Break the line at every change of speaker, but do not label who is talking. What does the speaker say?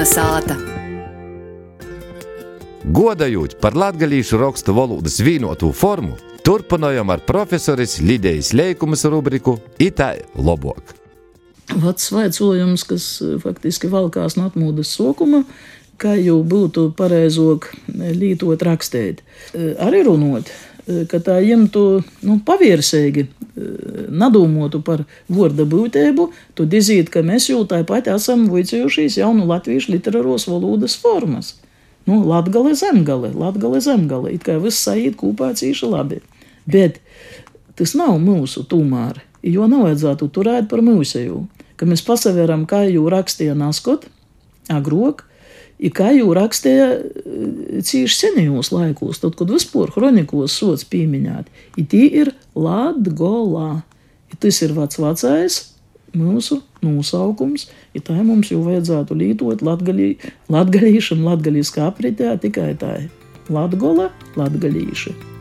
Kalna sāta.
Godājot par latviešu rakstu valodas vienotu formu, turpinājām ar profesoris Lidijas Leikumas rubriku Itāļu labāk.
Vats vaicojums, kas eh, faktiski valkās no atmūdas sokuma, kā jau būtu pareizāk lītot rakstīt. Eh, arī runot, eh, ka tā ņemtu nu, pavirsīgi, nedomātu par vārda būtību, tad iziet, ka mēs jau tāpat esam vicējušies jaunu latviešu literāros valodas formas. Nu, latgale zemgale, latgale zemgale, it kā viss saīt kopā cīši labi. Bet tas nav mūsu tomēr, jo nevajadzētu turēt par mūsēju, ka mēs pasaveram, kā jau rakstīja Naskot, agrok, ir kā jau rakstīja cīši senajos laikos, tad, kad vispār kronikos sots pieminēt, ir latgolā. Tas ir vats vecais mūsu nosaukums, ja tā mums jau vajadzētu latgalī, latgalīšam, latgalīskā apritē tikai tā. Latgola, latgalīša.